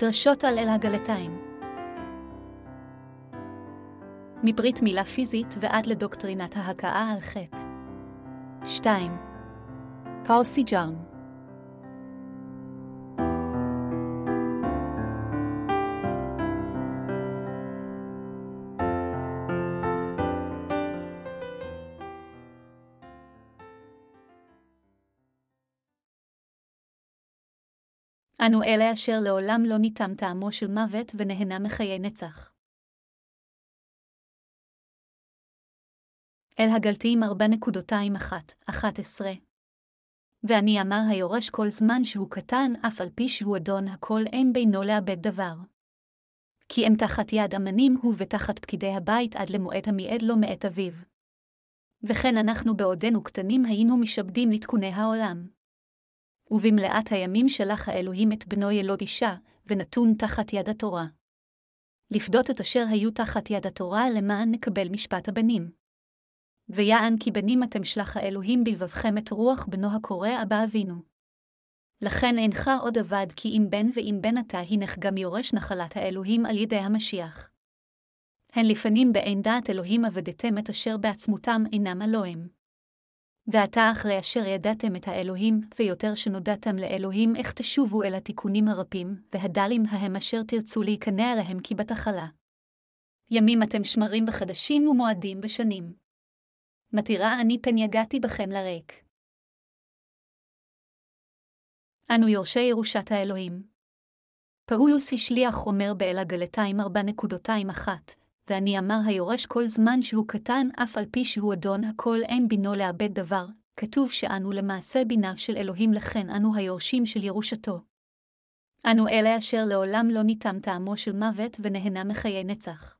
דרשות על אל הגלתיים מברית מילה פיזית ועד לדוקטרינת ההכאה על חטא. 2. פאול סיג'ארם אנו אלה אשר לעולם לא ניתם טעמו של מוות ונהנה מחיי נצח. אל הגלתיים ארבע נקודותיים אחת, אחת עשרה. ואני אמר היורש כל זמן שהוא קטן, אף על פי שהוא אדון הכל אין בינו לאבד דבר. כי אם תחת יד אמנים הוא ותחת פקידי הבית עד למועד המיעד לו מאת אביו. וכן אנחנו בעודנו קטנים היינו משעבדים לתקוני העולם. ובמלאת הימים שלח האלוהים את בנו ילוד אישה, ונתון תחת יד התורה. לפדות את אשר היו תחת יד התורה למען נקבל משפט הבנים. ויען כי בנים אתם שלח האלוהים בלבבכם את רוח בנו הקורא אבא אבינו. לכן אינך עוד אבד כי אם בן ואם בן אתה הנך גם יורש נחלת האלוהים על ידי המשיח. הן לפנים באין דעת אלוהים עבדתם את אשר בעצמותם אינם אלוהים. ועתה אחרי אשר ידעתם את האלוהים, ויותר שנודעתם לאלוהים, איך תשובו אל התיקונים הרפים, והדלים ההם אשר תרצו להיכנע עליהם כי בתחלה. ימים אתם שמרים בחדשים ומועדים בשנים. מתירה אני פן יגעתי בכם לריק. אנו יורשי ירושת האלוהים. פאולוס השליח אומר באל הגלתיים ארבע נקודותיים אחת, ואני אמר היורש כל זמן שהוא קטן, אף על פי שהוא אדון הכל אין בינו לאבד דבר, כתוב שאנו למעשה ביניו של אלוהים לכן אנו היורשים של ירושתו. אנו אלה אשר לעולם לא ניתם טעמו של מוות ונהנה מחיי נצח.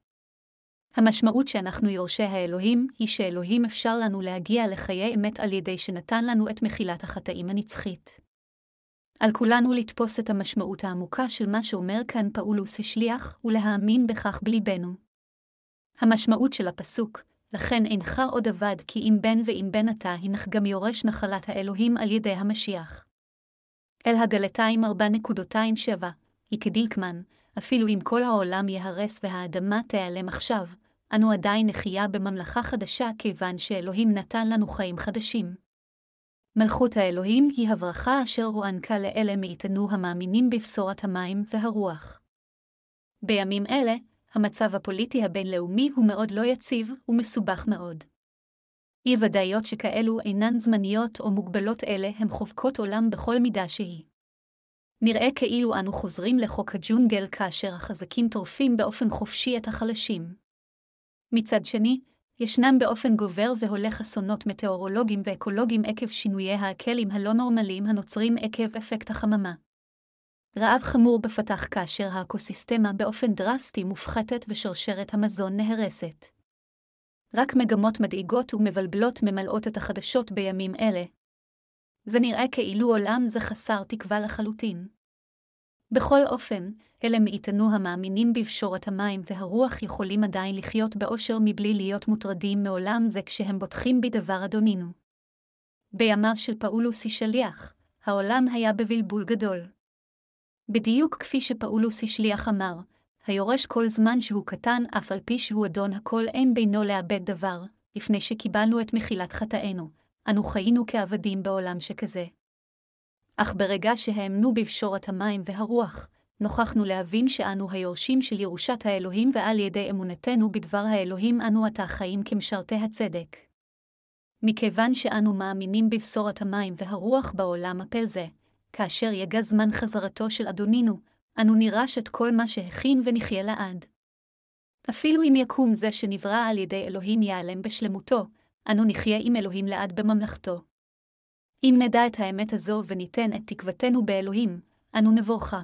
המשמעות שאנחנו יורשי האלוהים, היא שאלוהים אפשר לנו להגיע לחיי אמת על ידי שנתן לנו את מחילת החטאים הנצחית. על כולנו לתפוס את המשמעות העמוקה של מה שאומר כאן פאולוס השליח, ולהאמין בכך בליבנו. המשמעות של הפסוק, לכן אינך עוד אבד כי אם בן ואם בן אתה, הנך גם יורש נחלת האלוהים על ידי המשיח. אל הגלתיים ארבע נקודותיים שבע, היא כדלקמן, אפילו אם כל העולם ייהרס והאדמה תיעלם עכשיו, אנו עדיין נחיה בממלכה חדשה כיוון שאלוהים נתן לנו חיים חדשים. מלכות האלוהים היא הברכה אשר הוענקה לאלה מאיתנו המאמינים בבשורת המים והרוח. בימים אלה, המצב הפוליטי הבינלאומי הוא מאוד לא יציב ומסובך מאוד. אי ודאיות שכאלו אינן זמניות או מוגבלות אלה הם חובקות עולם בכל מידה שהיא. נראה כאילו אנו חוזרים לחוק הג'ונגל כאשר החזקים טורפים באופן חופשי את החלשים. מצד שני, ישנם באופן גובר והולך אסונות מטאורולוגיים ואקולוגיים עקב שינויי האקלים הלא נורמליים הנוצרים עקב אפקט החממה. רעב חמור בפתח כאשר האקוסיסטמה באופן דרסטי מופחתת ושרשרת המזון נהרסת. רק מגמות מדאיגות ומבלבלות ממלאות את החדשות בימים אלה, זה נראה כאילו עולם זה חסר תקווה לחלוטין. בכל אופן, אלה מאיתנו המאמינים בבשורת המים והרוח יכולים עדיין לחיות באושר מבלי להיות מוטרדים מעולם זה כשהם בוטחים בדבר אדונינו. בימיו של פאולוס השליח, העולם היה בבלבול גדול. בדיוק כפי שפאולוס השליח אמר, היורש כל זמן שהוא קטן, אף על פי שהוא אדון הכל אין בינו לאבד דבר, לפני שקיבלנו את מחילת חטאינו, אנו חיינו כעבדים בעולם שכזה. אך ברגע שהאמנו בפשורת המים והרוח, נוכחנו להבין שאנו היורשים של ירושת האלוהים ועל ידי אמונתנו בדבר האלוהים אנו עתה חיים כמשרתי הצדק. מכיוון שאנו מאמינים בבשורת המים והרוח בעולם הפל זה, כאשר יגע זמן חזרתו של אדונינו, אנו נירש את כל מה שהכין ונחיה לעד. אפילו אם יקום זה שנברא על ידי אלוהים ייעלם בשלמותו, אנו נחיה עם אלוהים לעד בממלכתו. אם נדע את האמת הזו וניתן את תקוותנו באלוהים, אנו נבורכה.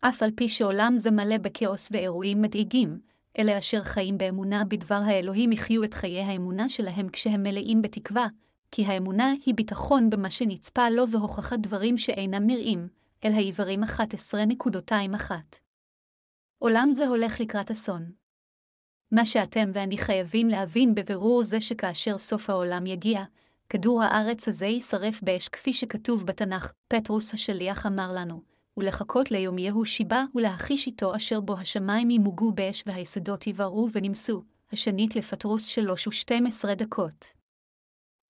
אף על פי שעולם זה מלא בכאוס ואירועים מדאיגים, אלה אשר חיים באמונה בדבר האלוהים יחיו את חיי האמונה שלהם כשהם מלאים בתקווה, כי האמונה היא ביטחון במה שנצפה לו והוכחת דברים שאינם נראים, אל העיוורים 11.21. עולם זה הולך לקראת אסון. מה שאתם ואני חייבים להבין בבירור זה שכאשר סוף העולם יגיע, כדור הארץ הזה יישרף באש כפי שכתוב בתנ"ך, פטרוס השליח אמר לנו, ולחכות ליום יהו שיבה, ולהחיש איתו אשר בו השמיים ימוגו באש והיסודות יבערו ונמסו, השנית לפטרוס שלוש ושתים עשרה דקות.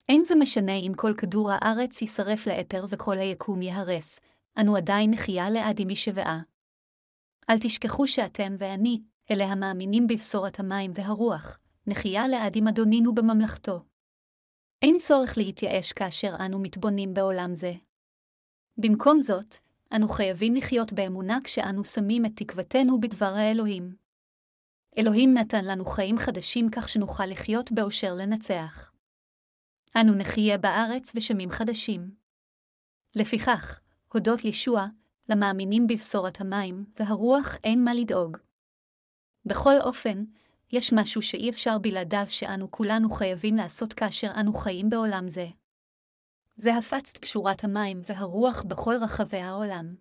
אין זה משנה אם כל כדור הארץ יישרף לאפר וכל היקום ייהרס, אנו עדיין נחיה לעד עם משבעה. אל תשכחו שאתם ואני, אלה המאמינים בבשורת המים והרוח, נחיה לעד עם אדונינו בממלכתו. אין צורך להתייאש כאשר אנו מתבונים בעולם זה. במקום זאת, אנו חייבים לחיות באמונה כשאנו שמים את תקוותנו בדבר האלוהים. אלוהים נתן לנו חיים חדשים כך שנוכל לחיות באושר לנצח. אנו נחיה בארץ ושמים חדשים. לפיכך, הודות ישוע, למאמינים בבשורת המים והרוח אין מה לדאוג. בכל אופן, יש משהו שאי אפשר בלעדיו שאנו כולנו חייבים לעשות כאשר אנו חיים בעולם זה. זה הפצת קשורת המים והרוח בכל רחבי העולם.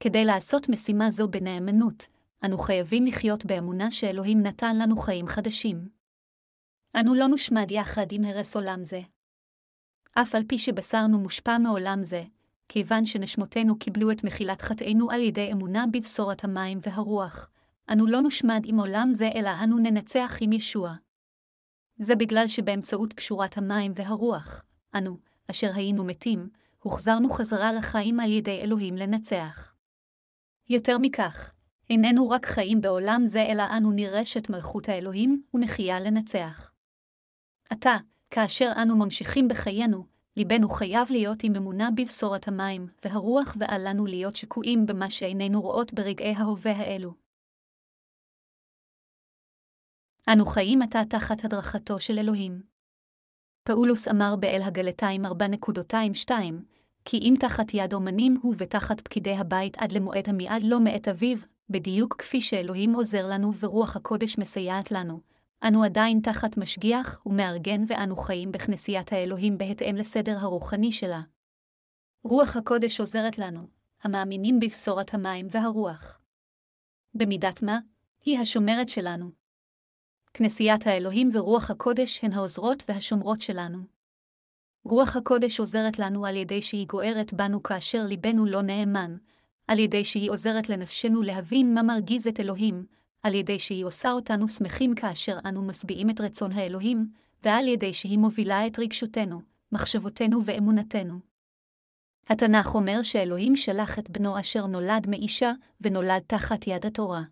כדי לעשות משימה זו בנאמנות, אנו חייבים לחיות באמונה שאלוהים נתן לנו חיים חדשים. אנו לא נושמד יחד עם הרס עולם זה. אף על פי שבשרנו מושפע מעולם זה, כיוון שנשמותינו קיבלו את מחילת חטאינו על ידי אמונה בבשורת המים והרוח, אנו לא נושמד עם עולם זה, אלא אנו ננצח עם ישוע. זה בגלל שבאמצעות קשורת המים והרוח, אנו, אשר היינו מתים, הוחזרנו חזרה לחיים על ידי אלוהים לנצח. יותר מכך, איננו רק חיים בעולם זה, אלא אנו נירש את מלכות האלוהים ונחיה לנצח. עתה, כאשר אנו ממשיכים בחיינו, ליבנו חייב להיות עם אמונה בבשורת המים והרוח, ואל לנו להיות שקועים במה שאיננו רואות ברגעי ההווה האלו. אנו חיים עתה תחת הדרכתו של אלוהים. פאולוס אמר באל הגלתיים 4.2 כי אם תחת יד אומנים הוא ותחת פקידי הבית עד למועד המיעד לא מאת אביו, בדיוק כפי שאלוהים עוזר לנו ורוח הקודש מסייעת לנו, אנו עדיין תחת משגיח ומארגן ואנו חיים בכנסיית האלוהים בהתאם לסדר הרוחני שלה. רוח הקודש עוזרת לנו, המאמינים בבשורת המים והרוח. במידת מה, היא השומרת שלנו. כנסיית האלוהים ורוח הקודש הן העוזרות והשומרות שלנו. רוח הקודש עוזרת לנו על ידי שהיא גוערת בנו כאשר ליבנו לא נאמן, על ידי שהיא עוזרת לנפשנו להבין מה מרגיז את אלוהים, על ידי שהיא עושה אותנו שמחים כאשר אנו משביעים את רצון האלוהים, ועל ידי שהיא מובילה את רגשותינו, מחשבותינו ואמונתנו. התנ"ך אומר שאלוהים שלח את בנו אשר נולד מאישה, ונולד תחת יד התורה.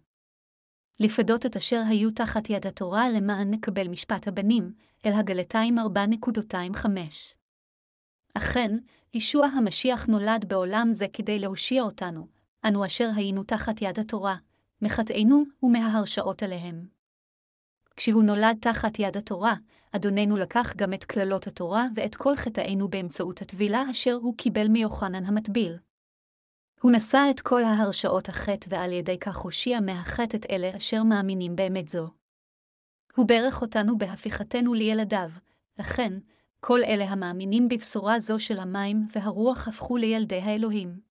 לפדות את אשר היו תחת יד התורה למען נקבל משפט הבנים, אל הגלתיים 4.25. אכן, ישוע המשיח נולד בעולם זה כדי להושיע אותנו, אנו אשר היינו תחת יד התורה, מחטאינו ומההרשעות עליהם. כשהוא נולד תחת יד התורה, אדוננו לקח גם את קללות התורה ואת כל חטאינו באמצעות הטבילה אשר הוא קיבל מיוחנן המטביל. הוא נשא את כל ההרשאות החטא ועל ידי כך הושיע מהחטא את אלה אשר מאמינים באמת זו. הוא ברך אותנו בהפיכתנו לילדיו, לכן, כל אלה המאמינים בבשורה זו של המים והרוח הפכו לילדי האלוהים.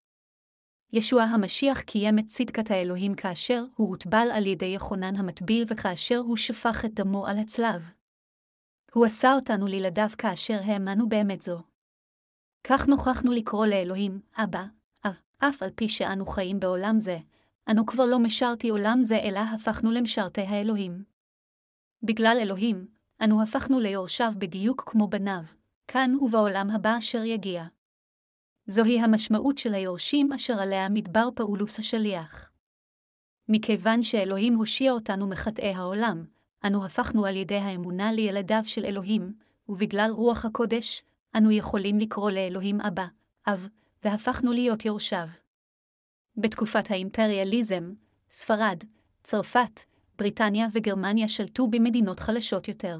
ישוע המשיח קיים את צדקת האלוהים כאשר הוא הוטבל על ידי יחונן המטביל וכאשר הוא שפך את דמו על הצלב. הוא עשה אותנו לילדיו כאשר האמנו באמת זו. כך נוכחנו לקרוא לאלוהים, אבא, אב, אף על פי שאנו חיים בעולם זה, אנו כבר לא משרתי עולם זה, אלא הפכנו למשרתי האלוהים. בגלל אלוהים, אנו הפכנו ליורשיו בדיוק כמו בניו, כאן ובעולם הבא אשר יגיע. זוהי המשמעות של היורשים אשר עליה מדבר פאולוס השליח. מכיוון שאלוהים הושיע אותנו מחטאי העולם, אנו הפכנו על ידי האמונה לילדיו של אלוהים, ובגלל רוח הקודש, אנו יכולים לקרוא לאלוהים אבא, אב, והפכנו להיות יורשיו. בתקופת האימפריאליזם, ספרד, צרפת, בריטניה וגרמניה שלטו במדינות חלשות יותר.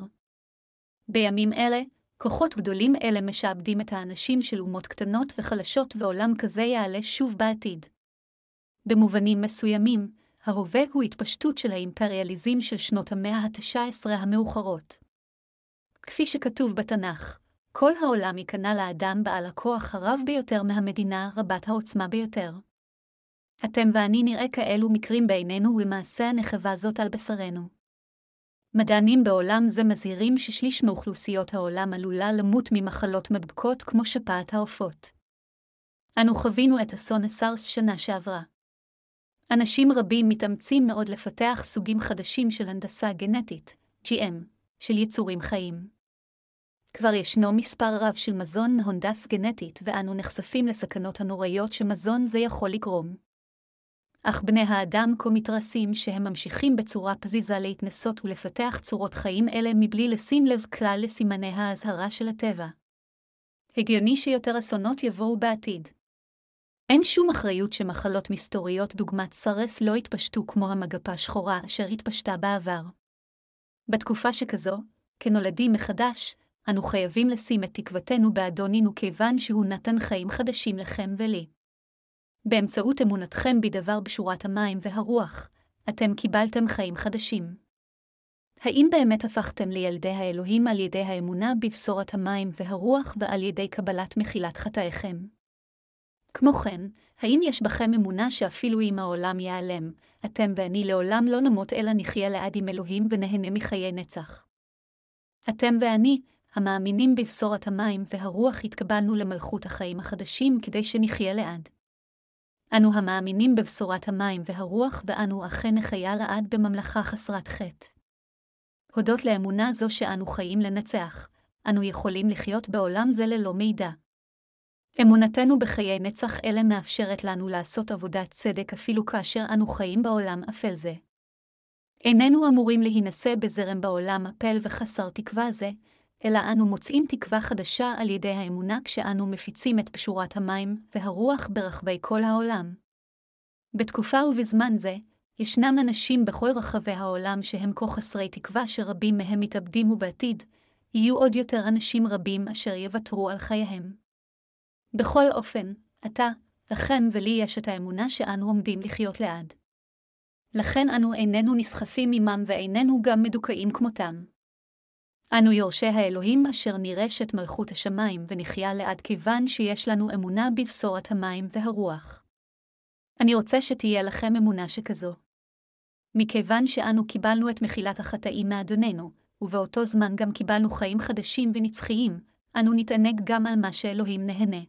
בימים אלה, כוחות גדולים אלה משעבדים את האנשים של אומות קטנות וחלשות ועולם כזה יעלה שוב בעתיד. במובנים מסוימים, ההווה הוא התפשטות של האימפריאליזם של שנות המאה ה-19 המאוחרות. כפי שכתוב בתנ"ך, כל העולם ייכנע לאדם בעל הכוח הרב ביותר מהמדינה רבת העוצמה ביותר. אתם ואני נראה כאלו מקרים בעינינו ולמעשה הנחבה זאת על בשרנו. מדענים בעולם זה מזהירים ששליש מאוכלוסיות העולם עלולה למות ממחלות מדבקות כמו שפעת העופות. אנו חווינו את אסון הסארס שנה שעברה. אנשים רבים מתאמצים מאוד לפתח סוגים חדשים של הנדסה גנטית, GM, של יצורים חיים. כבר ישנו מספר רב של מזון מהונדס גנטית, ואנו נחשפים לסכנות הנוראיות שמזון זה יכול לגרום. אך בני האדם כה מתרסים שהם ממשיכים בצורה פזיזה להתנסות ולפתח צורות חיים אלה מבלי לשים לב כלל לסימני האזהרה של הטבע. הגיוני שיותר אסונות יבואו בעתיד. אין שום אחריות שמחלות מסתוריות דוגמת סרס לא יתפשטו כמו המגפה השחורה אשר התפשטה בעבר. בתקופה שכזו, כנולדים מחדש, אנו חייבים לשים את תקוותנו באדונינו כיוון שהוא נתן חיים חדשים לכם ולי. באמצעות אמונתכם בדבר בשורת המים והרוח, אתם קיבלתם חיים חדשים. האם באמת הפכתם לילדי האלוהים על ידי האמונה בבשורת המים והרוח ועל ידי קבלת מחילת חטאיכם? כמו כן, האם יש בכם אמונה שאפילו אם העולם ייעלם, אתם ואני לעולם לא נמות אלא נחיה לעד עם אלוהים ונהנה מחיי נצח? אתם ואני, המאמינים בבשורת המים והרוח, התקבלנו למלכות החיים החדשים כדי שנחיה לעד. אנו המאמינים בבשורת המים והרוח, ואנו אכן נחיה לעד בממלכה חסרת חטא. הודות לאמונה זו שאנו חיים לנצח, אנו יכולים לחיות בעולם זה ללא מידע. אמונתנו בחיי נצח אלה מאפשרת לנו לעשות עבודת צדק אפילו כאשר אנו חיים בעולם אפל זה. איננו אמורים להינשא בזרם בעולם אפל וחסר תקווה זה, אלא אנו מוצאים תקווה חדשה על ידי האמונה כשאנו מפיצים את פשורת המים והרוח ברחבי כל העולם. בתקופה ובזמן זה, ישנם אנשים בכל רחבי העולם שהם כה חסרי תקווה שרבים מהם מתאבדים ובעתיד, יהיו עוד יותר אנשים רבים אשר יוותרו על חייהם. בכל אופן, אתה, לכם ולי יש את האמונה שאנו עומדים לחיות לעד. לכן אנו איננו נסחפים עמם ואיננו גם מדוכאים כמותם. אנו יורשי האלוהים אשר נירש את מלכות השמיים ונחיה לעד כיוון שיש לנו אמונה בבשורת המים והרוח. אני רוצה שתהיה לכם אמונה שכזו. מכיוון שאנו קיבלנו את מחילת החטאים מאדוננו, ובאותו זמן גם קיבלנו חיים חדשים ונצחיים, אנו נתענג גם על מה שאלוהים נהנה.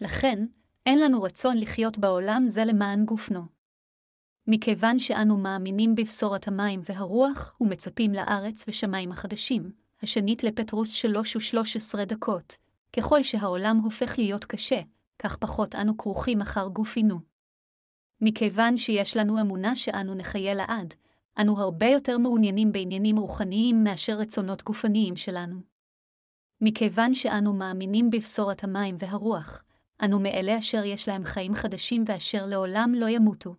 לכן, אין לנו רצון לחיות בעולם זה למען גופנו. מכיוון שאנו מאמינים בבשורת המים והרוח, ומצפים לארץ ושמיים החדשים, השנית לפטרוס שלוש ושלוש עשרה דקות, ככל שהעולם הופך להיות קשה, כך פחות אנו כרוכים אחר גופינו. מכיוון שיש לנו אמונה שאנו נחיה לעד, אנו הרבה יותר מעוניינים בעניינים רוחניים מאשר רצונות גופניים שלנו. מכיוון שאנו מאמינים בבשורת המים והרוח, אנו מאלה אשר יש להם חיים חדשים ואשר לעולם לא ימותו.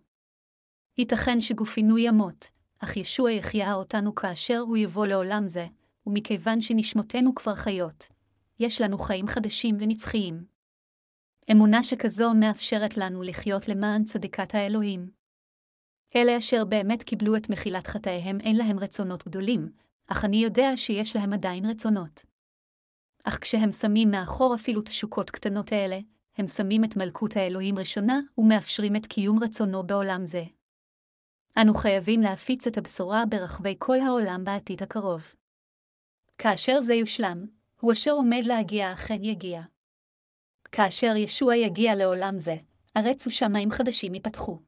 ייתכן שגופינו ימות, אך ישוע יחיה אותנו כאשר הוא יבוא לעולם זה, ומכיוון שנשמותינו כבר חיות, יש לנו חיים חדשים ונצחיים. אמונה שכזו מאפשרת לנו לחיות למען צדיקת האלוהים. אלה אשר באמת קיבלו את מחילת חטאיהם אין להם רצונות גדולים, אך אני יודע שיש להם עדיין רצונות. אך כשהם שמים מאחור אפילו תשוקות קטנות אלה, הם שמים את מלכות האלוהים ראשונה ומאפשרים את קיום רצונו בעולם זה. אנו חייבים להפיץ את הבשורה ברחבי כל העולם בעתיד הקרוב. כאשר זה יושלם, הוא אשר עומד להגיע אכן יגיע. כאשר ישוע יגיע לעולם זה, ארץ ושמיים חדשים ייפתחו.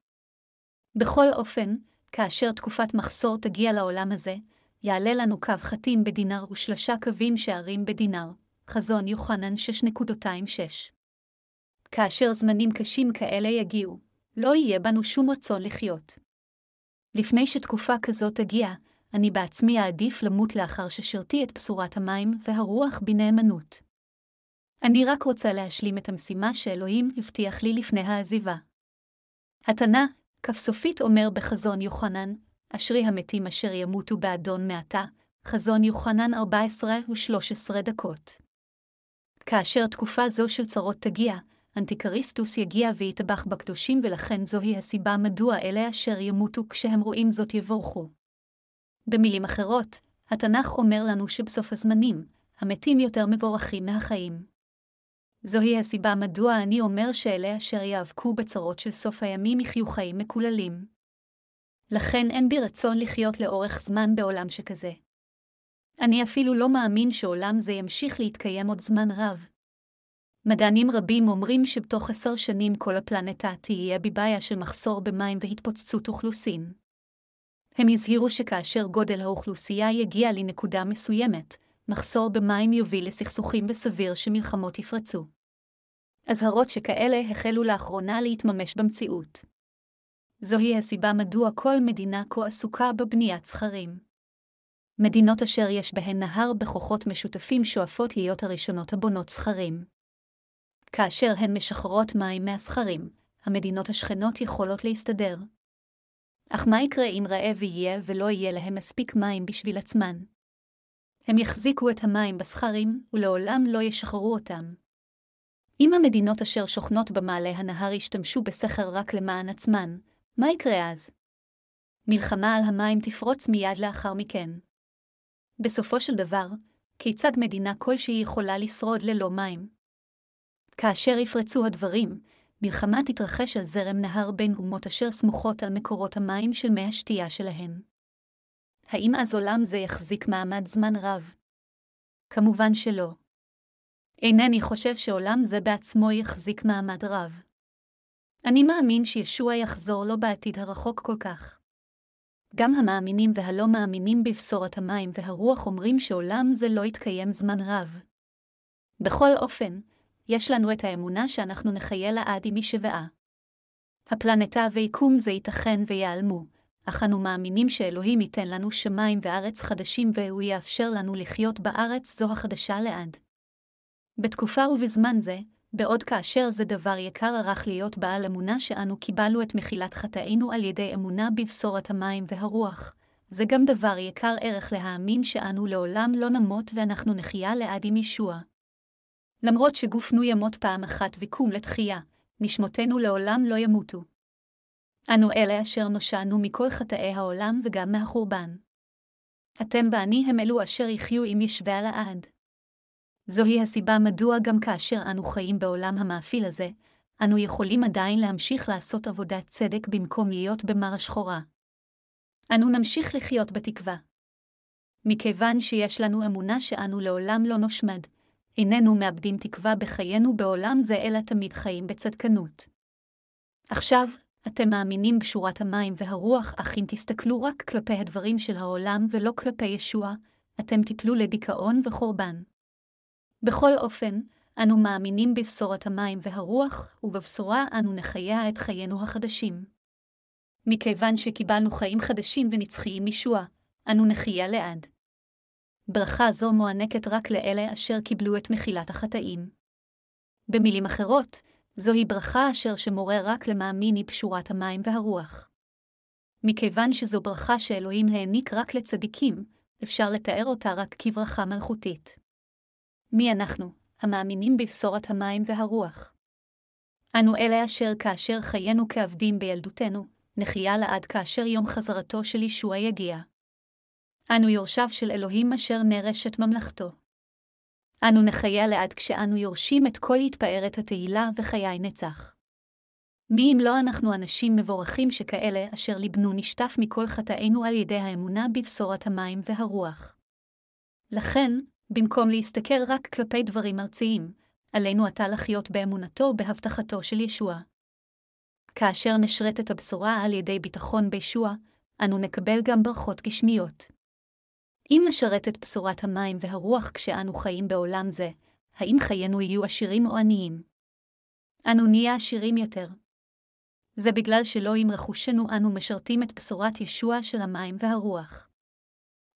בכל אופן, כאשר תקופת מחסור תגיע לעולם הזה, יעלה לנו קו חתים בדינר ושלושה קווים שערים בדינר, חזון יוחנן 6.26. כאשר זמנים קשים כאלה יגיעו, לא יהיה בנו שום רצון לחיות. לפני שתקופה כזאת תגיע, אני בעצמי אעדיף למות לאחר ששירתי את בשורת המים והרוח בנאמנות. אני רק רוצה להשלים את המשימה שאלוהים הבטיח לי לפני העזיבה. התנא, כף סופית אומר בחזון יוחנן, אשרי המתים אשר ימותו באדון מעתה, חזון יוחנן 14 ו-13 דקות. כאשר תקופה זו של צרות תגיע, אנטיקריסטוס יגיע ויטבח בקדושים ולכן זוהי הסיבה מדוע אלה אשר ימותו כשהם רואים זאת יבורכו. במילים אחרות, התנ"ך אומר לנו שבסוף הזמנים, המתים יותר מבורכים מהחיים. זוהי הסיבה מדוע אני אומר שאלה אשר יאבקו בצרות של סוף הימים יחיו חיים מקוללים. לכן אין בי רצון לחיות לאורך זמן בעולם שכזה. אני אפילו לא מאמין שעולם זה ימשיך להתקיים עוד זמן רב. מדענים רבים אומרים שבתוך עשר שנים כל הפלנטה תהיה בבעיה של מחסור במים והתפוצצות אוכלוסין. הם הזהירו שכאשר גודל האוכלוסייה יגיע לנקודה מסוימת, מחסור במים יוביל לסכסוכים וסביר שמלחמות יפרצו. אזהרות שכאלה החלו לאחרונה להתממש במציאות. זוהי הסיבה מדוע כל מדינה כה עסוקה בבניית סכרים. מדינות אשר יש בהן נהר בכוחות משותפים שואפות להיות הראשונות הבונות סכרים. כאשר הן משחררות מים מהסכרים, המדינות השכנות יכולות להסתדר. אך מה יקרה אם רעב יהיה ולא יהיה להם מספיק מים בשביל עצמן? הם יחזיקו את המים בסכרים, ולעולם לא ישחררו אותם. אם המדינות אשר שוכנות במעלה הנהר ישתמשו בסכר רק למען עצמן, מה יקרה אז? מלחמה על המים תפרוץ מיד לאחר מכן. בסופו של דבר, כיצד מדינה כלשהי יכולה לשרוד ללא מים? כאשר יפרצו הדברים, מלחמה תתרחש על זרם נהר בין אומות אשר סמוכות על מקורות המים של מי השתייה שלהן. האם אז עולם זה יחזיק מעמד זמן רב? כמובן שלא. אינני חושב שעולם זה בעצמו יחזיק מעמד רב. אני מאמין שישוע יחזור לו בעתיד הרחוק כל כך. גם המאמינים והלא מאמינים בבשורת המים והרוח אומרים שעולם זה לא יתקיים זמן רב. בכל אופן, יש לנו את האמונה שאנחנו נחיה לעד עם משוואה. הפלנטה ויקום זה ייתכן ויעלמו, אך אנו מאמינים שאלוהים ייתן לנו שמיים וארץ חדשים והוא יאפשר לנו לחיות בארץ זו החדשה לעד. בתקופה ובזמן זה, בעוד כאשר זה דבר יקר ערך להיות בעל אמונה שאנו קיבלנו את מחילת חטאינו על ידי אמונה בבשורת המים והרוח, זה גם דבר יקר ערך להאמין שאנו לעולם לא נמות ואנחנו נחיה לעד עם ישוע. למרות שגופנו ימות פעם אחת וקום לתחייה, נשמותינו לעולם לא ימותו. אנו אלה אשר נושענו מכל חטאי העולם וגם מהחורבן. אתם ואני הם אלו אשר יחיו עם ישבי הלעד. זוהי הסיבה מדוע גם כאשר אנו חיים בעולם המאפיל הזה, אנו יכולים עדיין להמשיך לעשות עבודת צדק במקום להיות במר השחורה. אנו נמשיך לחיות בתקווה. מכיוון שיש לנו אמונה שאנו לעולם לא נושמד, איננו מאבדים תקווה בחיינו בעולם זה, אלא תמיד חיים בצדקנות. עכשיו, אתם מאמינים בשורת המים והרוח, אך אם תסתכלו רק כלפי הדברים של העולם ולא כלפי ישוע, אתם תיפלו לדיכאון וחורבן. בכל אופן, אנו מאמינים בבשורת המים והרוח, ובבשורה אנו נחיה את חיינו החדשים. מכיוון שקיבלנו חיים חדשים ונצחיים משוע, אנו נחיה לעד. ברכה זו מוענקת רק לאלה אשר קיבלו את מחילת החטאים. במילים אחרות, זוהי ברכה אשר שמורה רק למאמין היא פשורת המים והרוח. מכיוון שזו ברכה שאלוהים העניק רק לצדיקים, אפשר לתאר אותה רק כברכה מלכותית. מי אנחנו, המאמינים בבשורת המים והרוח? אנו אלה אשר כאשר חיינו כעבדים בילדותנו, נחיה לעד כאשר יום חזרתו של ישוע יגיע. אנו יורשיו של אלוהים אשר נרשת ממלכתו. אנו נחיה לעד כשאנו יורשים את כל התפארת התהילה וחיי נצח. מי אם לא אנחנו אנשים מבורכים שכאלה אשר ליבנו נשטף מכל חטאינו על ידי האמונה בבשורת המים והרוח. לכן, במקום להסתכל רק כלפי דברים ארציים, עלינו עתה לחיות באמונתו ובהבטחתו של ישוע. כאשר נשרת את הבשורה על ידי ביטחון בישוע, אנו נקבל גם ברכות גשמיות. אם נשרת את בשורת המים והרוח כשאנו חיים בעולם זה, האם חיינו יהיו עשירים או עניים? אנו נהיה עשירים יותר. זה בגלל שלא עם רכושנו אנו משרתים את בשורת ישוע של המים והרוח.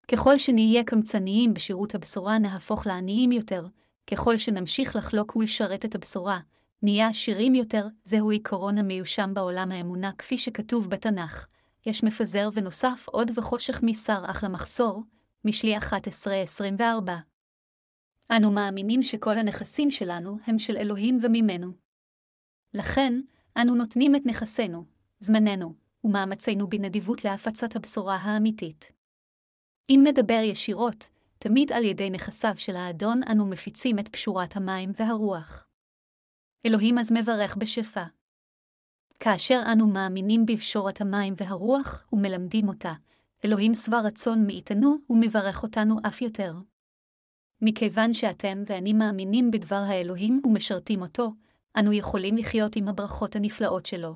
ככל שנהיה קמצניים בשירות הבשורה נהפוך לעניים יותר, ככל שנמשיך לחלוק ולשרת את הבשורה, נהיה עשירים יותר, זהו עיקרון המיושם בעולם האמונה כפי שכתוב בתנ"ך. יש מפזר ונוסף עוד וחושך משר אך למחסור, משלי 11-24. אנו מאמינים שכל הנכסים שלנו הם של אלוהים וממנו. לכן, אנו נותנים את נכסינו, זמננו, ומאמצינו בנדיבות להפצת הבשורה האמיתית. אם נדבר ישירות, תמיד על ידי נכסיו של האדון אנו מפיצים את פשורת המים והרוח. אלוהים אז מברך בשפע. כאשר אנו מאמינים בפשורת המים והרוח ומלמדים אותה, אלוהים שבע רצון מאיתנו ומברך אותנו אף יותר. מכיוון שאתם ואני מאמינים בדבר האלוהים ומשרתים אותו, אנו יכולים לחיות עם הברכות הנפלאות שלו.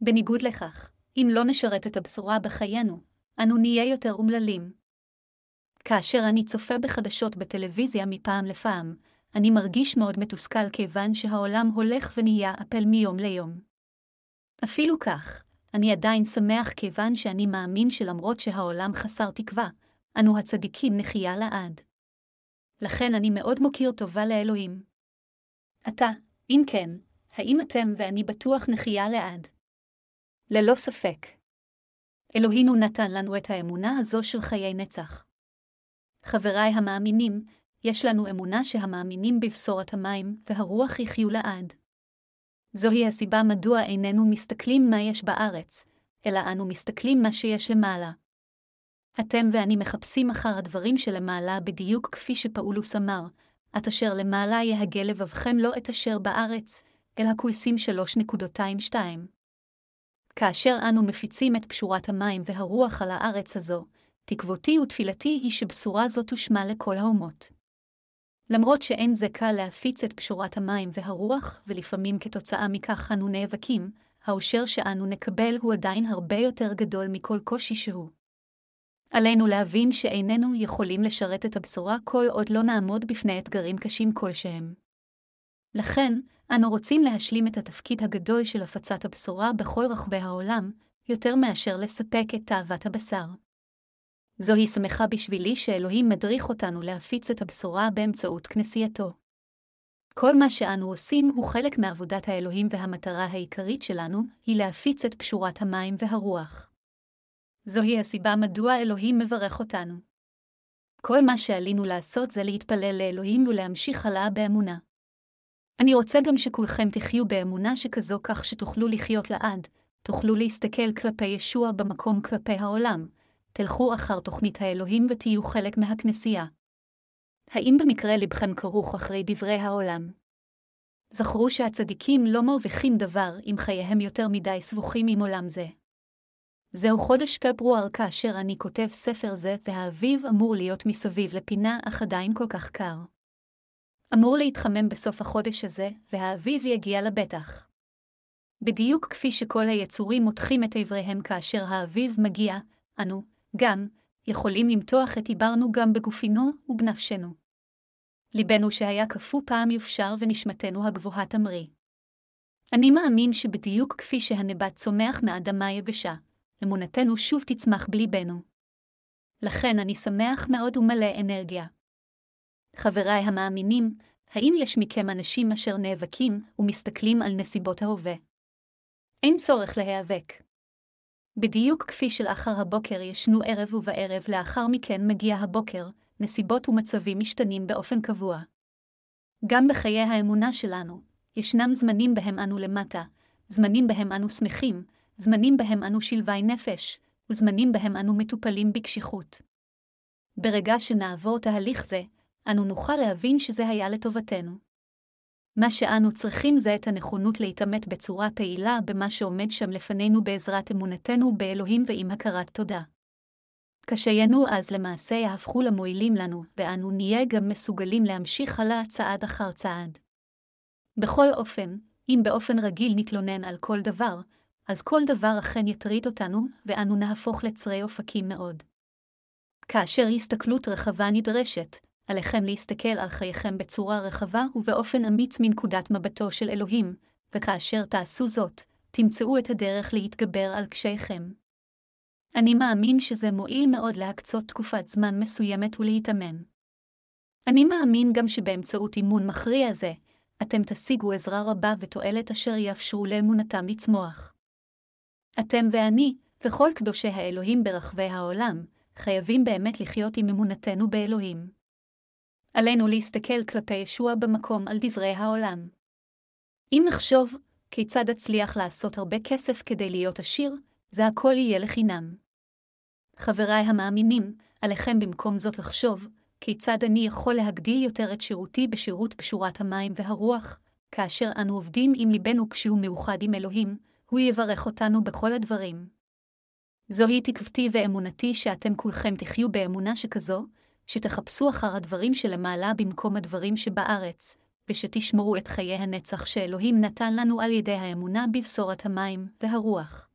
בניגוד לכך, אם לא נשרת את הבשורה בחיינו, אנו נהיה יותר אומללים. כאשר אני צופה בחדשות בטלוויזיה מפעם לפעם, אני מרגיש מאוד מתוסכל כיוון שהעולם הולך ונהיה אפל מיום ליום. אפילו כך, אני עדיין שמח כיוון שאני מאמין שלמרות שהעולם חסר תקווה, אנו הצדיקים נחיה לעד. לכן אני מאוד מוקיר טובה לאלוהים. עתה, אם כן, האם אתם ואני בטוח נחיה לעד? ללא ספק. אלוהינו נתן לנו את האמונה הזו של חיי נצח. חבריי המאמינים, יש לנו אמונה שהמאמינים בבשורת המים והרוח יחיו לעד. זוהי הסיבה מדוע איננו מסתכלים מה יש בארץ, אלא אנו מסתכלים מה שיש למעלה. אתם ואני מחפשים אחר הדברים שלמעלה בדיוק כפי שפאולוס אמר, את אשר למעלה יהגה לבבכם לא את אשר בארץ, אלא כולסים 3.22. כאשר אנו מפיצים את פשורת המים והרוח על הארץ הזו, תקוותי ותפילתי היא שבשורה זו תושמע לכל האומות. למרות שאין זה קל להפיץ את פשורת המים והרוח, ולפעמים כתוצאה מכך אנו נאבקים, האושר שאנו נקבל הוא עדיין הרבה יותר גדול מכל קושי שהוא. עלינו להבין שאיננו יכולים לשרת את הבשורה כל עוד לא נעמוד בפני אתגרים קשים כלשהם. לכן, אנו רוצים להשלים את התפקיד הגדול של הפצת הבשורה בכל רחבי העולם, יותר מאשר לספק את תאוות הבשר. זוהי שמחה בשבילי שאלוהים מדריך אותנו להפיץ את הבשורה באמצעות כנסייתו. כל מה שאנו עושים הוא חלק מעבודת האלוהים והמטרה העיקרית שלנו היא להפיץ את פשורת המים והרוח. זוהי הסיבה מדוע אלוהים מברך אותנו. כל מה שעלינו לעשות זה להתפלל לאלוהים ולהמשיך הלאה באמונה. אני רוצה גם שכולכם תחיו באמונה שכזו כך שתוכלו לחיות לעד, תוכלו להסתכל כלפי ישוע במקום כלפי העולם, תלכו אחר תוכנית האלוהים ותהיו חלק מהכנסייה. האם במקרה לבכם כרוך אחרי דברי העולם? זכרו שהצדיקים לא מרוויחים דבר אם חייהם יותר מדי סבוכים עם עולם זה. זהו חודש פברואר כאשר אני כותב ספר זה, והאביב אמור להיות מסביב לפינה, אך עדיין כל כך קר. אמור להתחמם בסוף החודש הזה, והאביב יגיע לבטח. בדיוק כפי שכל היצורים מותחים את איבריהם כאשר האביב מגיע, אנו, גם, יכולים למתוח את עיברנו גם בגופינו ובנפשנו. ליבנו שהיה קפוא פעם יופשר ונשמתנו הגבוהה תמריא. אני מאמין שבדיוק כפי שהנבט צומח מאדמה יבשה, אמונתנו שוב תצמח בליבנו. לכן אני שמח מאוד ומלא אנרגיה. חבריי המאמינים, האם יש מכם אנשים אשר נאבקים ומסתכלים על נסיבות ההווה? אין צורך להיאבק. בדיוק כפי שלאחר הבוקר ישנו ערב ובערב לאחר מכן מגיע הבוקר, נסיבות ומצבים משתנים באופן קבוע. גם בחיי האמונה שלנו, ישנם זמנים בהם אנו למטה, זמנים בהם אנו שמחים, זמנים בהם אנו שלווי נפש, וזמנים בהם אנו מטופלים בקשיחות. ברגע שנעבור תהליך זה, אנו נוכל להבין שזה היה לטובתנו. מה שאנו צריכים זה את הנכונות להתעמת בצורה פעילה במה שעומד שם לפנינו בעזרת אמונתנו באלוהים ועם הכרת תודה. קשיינו אז למעשה יהפכו למועילים לנו, ואנו נהיה גם מסוגלים להמשיך הלאה צעד אחר צעד. בכל אופן, אם באופן רגיל נתלונן על כל דבר, אז כל דבר אכן יטריד אותנו, ואנו נהפוך לצרי אופקים מאוד. כאשר הסתכלות רחבה נדרשת, עליכם להסתכל על חייכם בצורה רחבה ובאופן אמיץ מנקודת מבטו של אלוהים, וכאשר תעשו זאת, תמצאו את הדרך להתגבר על קשייכם. אני מאמין שזה מועיל מאוד להקצות תקופת זמן מסוימת ולהתאמן. אני מאמין גם שבאמצעות אימון מכריע זה, אתם תשיגו עזרה רבה ותועלת אשר יאפשרו לאמונתם לצמוח. אתם ואני, וכל קדושי האלוהים ברחבי העולם, חייבים באמת לחיות עם אמונתנו באלוהים. עלינו להסתכל כלפי ישוע במקום על דברי העולם. אם נחשוב כיצד אצליח לעשות הרבה כסף כדי להיות עשיר, זה הכל יהיה לחינם. חבריי המאמינים, עליכם במקום זאת לחשוב, כיצד אני יכול להגדיל יותר את שירותי בשירות פשורת המים והרוח, כאשר אנו עובדים עם ליבנו כשהוא מאוחד עם אלוהים, הוא יברך אותנו בכל הדברים. זוהי תקוותי ואמונתי שאתם כולכם תחיו באמונה שכזו, שתחפשו אחר הדברים שלמעלה במקום הדברים שבארץ, ושתשמרו את חיי הנצח שאלוהים נתן לנו על ידי האמונה בבשורת המים והרוח.